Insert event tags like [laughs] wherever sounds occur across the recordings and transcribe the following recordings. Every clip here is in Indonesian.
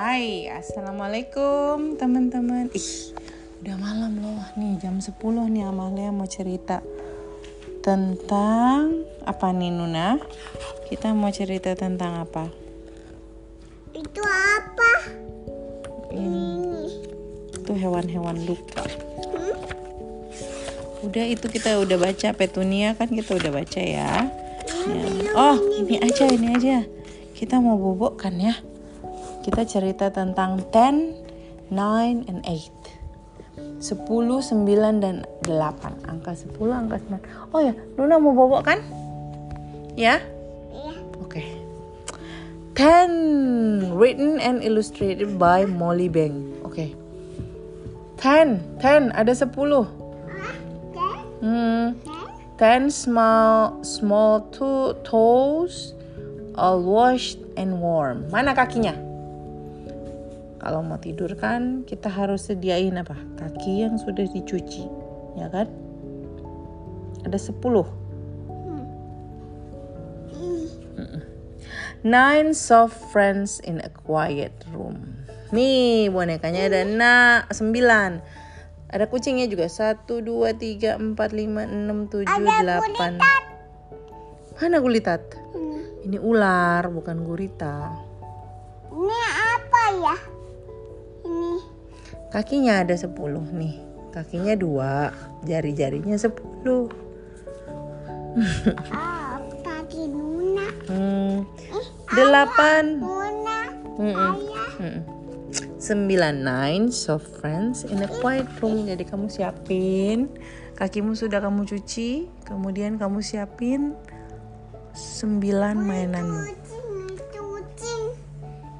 Hai, Assalamualaikum teman-teman Ih, udah malam loh Nih jam 10 nih Amalia mau cerita Tentang Apa nih Nuna? Kita mau cerita tentang apa? Itu apa? Ini Itu hewan-hewan Hmm? Udah itu kita udah baca Petunia kan kita udah baca ya Ya. Oh ini aja ini aja Kita mau bobok kan ya Kita cerita tentang 10, 9, and 8 10, 9, dan 8 Angka 10, angka 9 Oh ya Luna mau bobok kan? Ya? Iya. Oke 10 Written and illustrated by Molly Bang Oke 10 10 ada 10 Ah, dan, Hmm dan, Ten small small two toes all washed and warm. Mana kakinya? Kalau mau tidur kan kita harus sediain apa? Kaki yang sudah dicuci, ya kan? Ada 10. Nine soft friends in a quiet room. Nih bonekanya ada na sembilan. Ada kucingnya juga satu dua tiga empat lima enam tujuh delapan. Mana gulitat? ini. Ini ular bukan gurita. Ini apa ya? Ini. Kakinya ada sepuluh nih. Kakinya dua, jari-jarinya sepuluh. [laughs] Ah, kaki. Hmm, delapan. Sembilan nine soft friends in a quiet room. Jadi kamu siapin kakimu sudah kamu cuci, kemudian kamu siapin sembilan mainanmu.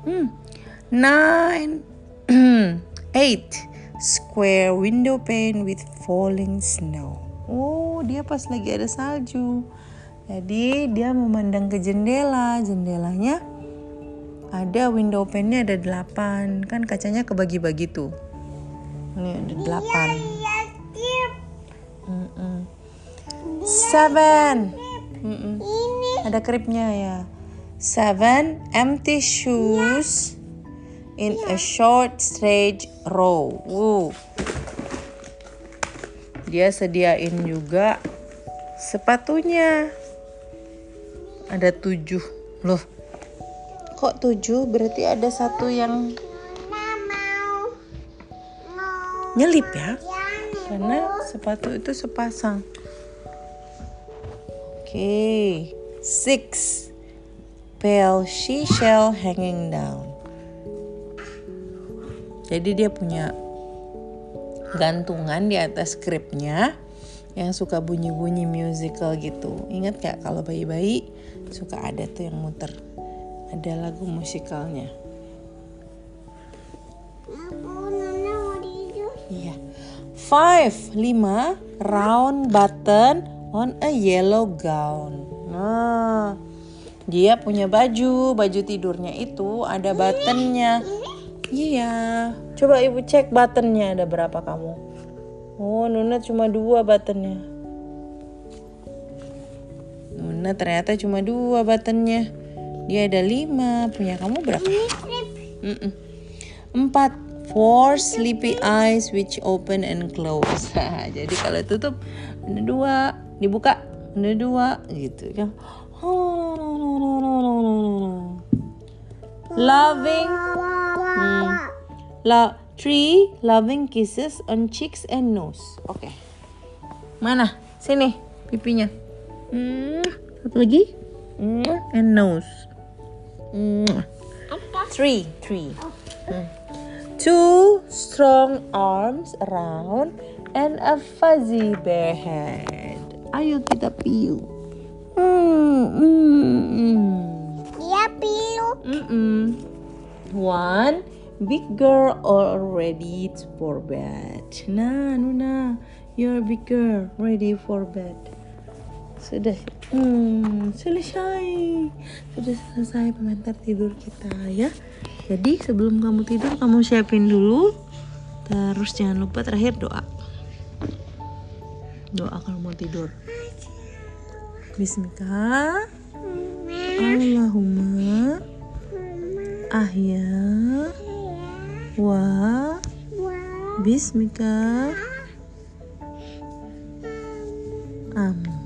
Hmm. Nine, [clears throat] eight square window pane with falling snow. Oh, dia pas lagi ada salju. Jadi dia memandang ke jendela. Jendelanya ada window pane-nya ada delapan. Kan kacanya kebagi-bagi tuh. Ini ada delapan. Iya. Mm-mm. Seven. Ada kripnya ya. Seven empty shoes in a short straight row. Wow. Dia sediain juga sepatunya. Ada tujuh. Loh, kok tujuh? Berarti ada satu yang nyelip ya? Karena sepatu itu sepasang. Oke, six pale seashell hanging down. Jadi dia punya gantungan di atas skripnya yang suka bunyi-bunyi musical gitu. Ingat gak kalau bayi-bayi suka ada tuh yang muter. Ada lagu musikalnya. Iya. Five, lima, round button on a yellow gown. Nah, dia punya baju, baju tidurnya itu ada buttonnya. Iya. Coba ibu cek buttonnya ada berapa kamu? Oh, Nuna cuma dua buttonnya. Nuna ternyata cuma dua buttonnya. Dia ada lima. Punya kamu berapa? Empat. Four sleepy eyes which open and close. [laughs] Jadi kalau tutup ada dua, dibuka ada dua gitu kan. Loving, hmm. la three loving kisses on cheeks and nose. Oke. Mana? Sini pipinya. Hmm. Satu lagi. Hmm. And nose. Hmm. Three, three. Hmm. Two strong arms around and a fuzzy bare head. Ayo kita piu. Hmm, hmm, hmm. Dia pilu. Mm-mm. One big girl all ready for bed. Nah, Nuna, you're a big girl ready for bed. Sudah, hmm, selesai. Sudah selesai pengantar tidur kita ya. Jadi sebelum kamu tidur kamu siapin dulu. Terus jangan lupa terakhir doa. Doa kalau mau tidur. Bismillah. Allahumma ahya. Wa. Bismika. Am